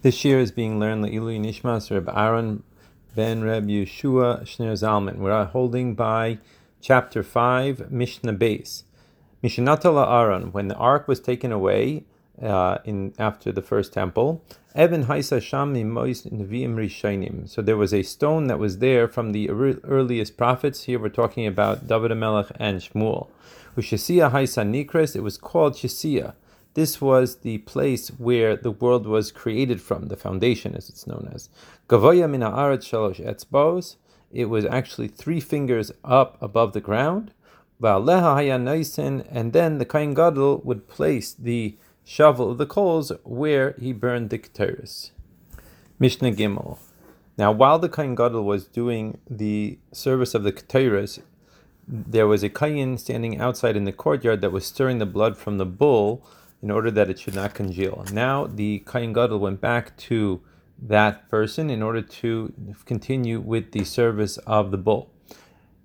This year is being learned Le'ilu Nishmas Reb Aaron ben Reb Yeshua Shner Zalman. We're holding by chapter 5, Mishnah Beis. Mishnatala Aron, when the ark was taken away uh, in after the first temple, Evan Haisa Sham Nevi'im Rishainim. So there was a stone that was there from the earliest prophets. Here we're talking about David Melech and Shmuel. Ushasiya Haisa Nikres, it was called Shasiya. This was the place where the world was created from, the foundation, as it's known as. Gavoya min shalosh etzbos. It was actually three fingers up above the ground. And then the Kain Gadol would place the shovel of the coals where he burned the keteris. Mishnah Gimel. Now, while the Kain Gadol was doing the service of the keteris, there was a Kayin standing outside in the courtyard that was stirring the blood from the bull in order that it should not congeal. Now the Kain Gadol went back to that person in order to continue with the service of the bull.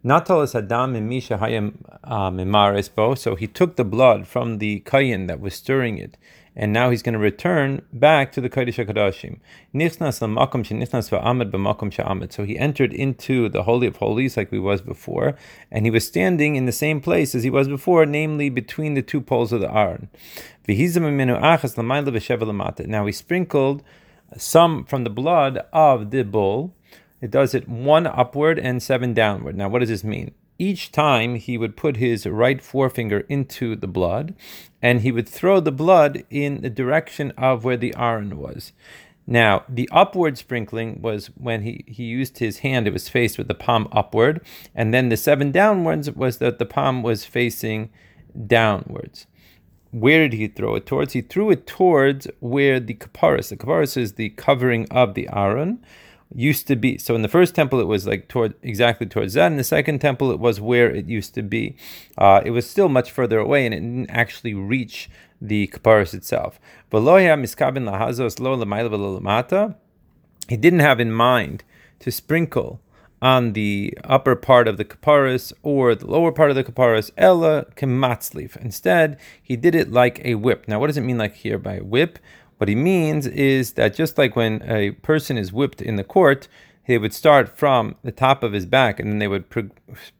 Natalas Adam Misha Hayam uh, So he took the blood from the kayin that was stirring it, and now he's going to return back to the Kodesh HaKadoshim. Nichnas l'makom shenichnas va'amad b'makom she'amad. So he entered into the Holy of Holies like we was before, and he was standing in the same place as he was before, namely between the two poles of the Aron. Now he sprinkled some from the blood of the bull. It does it one upward and seven downward. Now what does this mean? Each time he would put his right forefinger into the blood and he would throw the blood in the direction of where the Aron was. Now, the upward sprinkling was when he, he used his hand, it was faced with the palm upward, and then the seven downwards was that the palm was facing downwards. Where did he throw it towards? He threw it towards where the kaparis, the kaparis is the covering of the Aron, used to be. So in the first temple, it was like toward exactly towards that. In the second temple, it was where it used to be. Uh, it was still much further away, and it didn't actually reach the kaparis itself. He didn't have in mind to sprinkle on the upper part of the kaparis or the lower part of the kaparis, ella. Instead, he did it like a whip. Now, what does it mean like here by whip? What he means is that just like when a person is whipped in the court, they would start from the top of his back and then they would pro-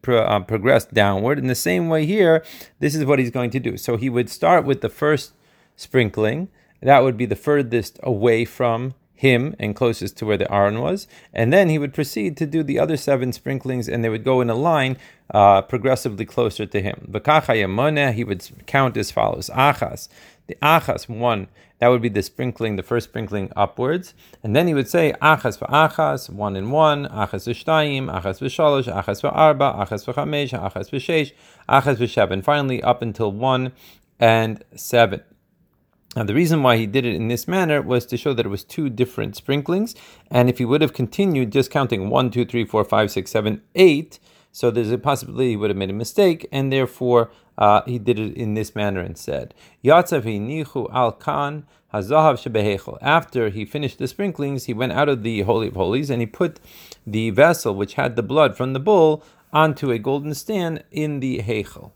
pro- uh, progress downward. In the same way here, this is what he's going to do. So he would start with the first sprinkling. That would be the furthest away from him and closest to where the Aron was. And then he would proceed to do the other seven sprinklings and they would go in a line uh, progressively closer to him. He would count as follows Achas. The Achas, one, that would be the sprinkling, the first sprinkling upwards. And then he would say Achas achas, one and one, Achas v'shtayim, Achas v'shalosh, Achas v'arba, Achas v'chamesh, Achas v'shesh, Achas v'sheven. Finally, up until one and seven. Now, the reason why he did it in this manner was to show that it was two different sprinklings. And if he would have continued just counting one, two, three, four, five, six, seven, eight, so there's a possibility he would have made a mistake, and therefore uh, he did it in this manner instead. Yatzav al kan hazahav After he finished the sprinklings, he went out of the holy of holies and he put the vessel which had the blood from the bull onto a golden stand in the heichel.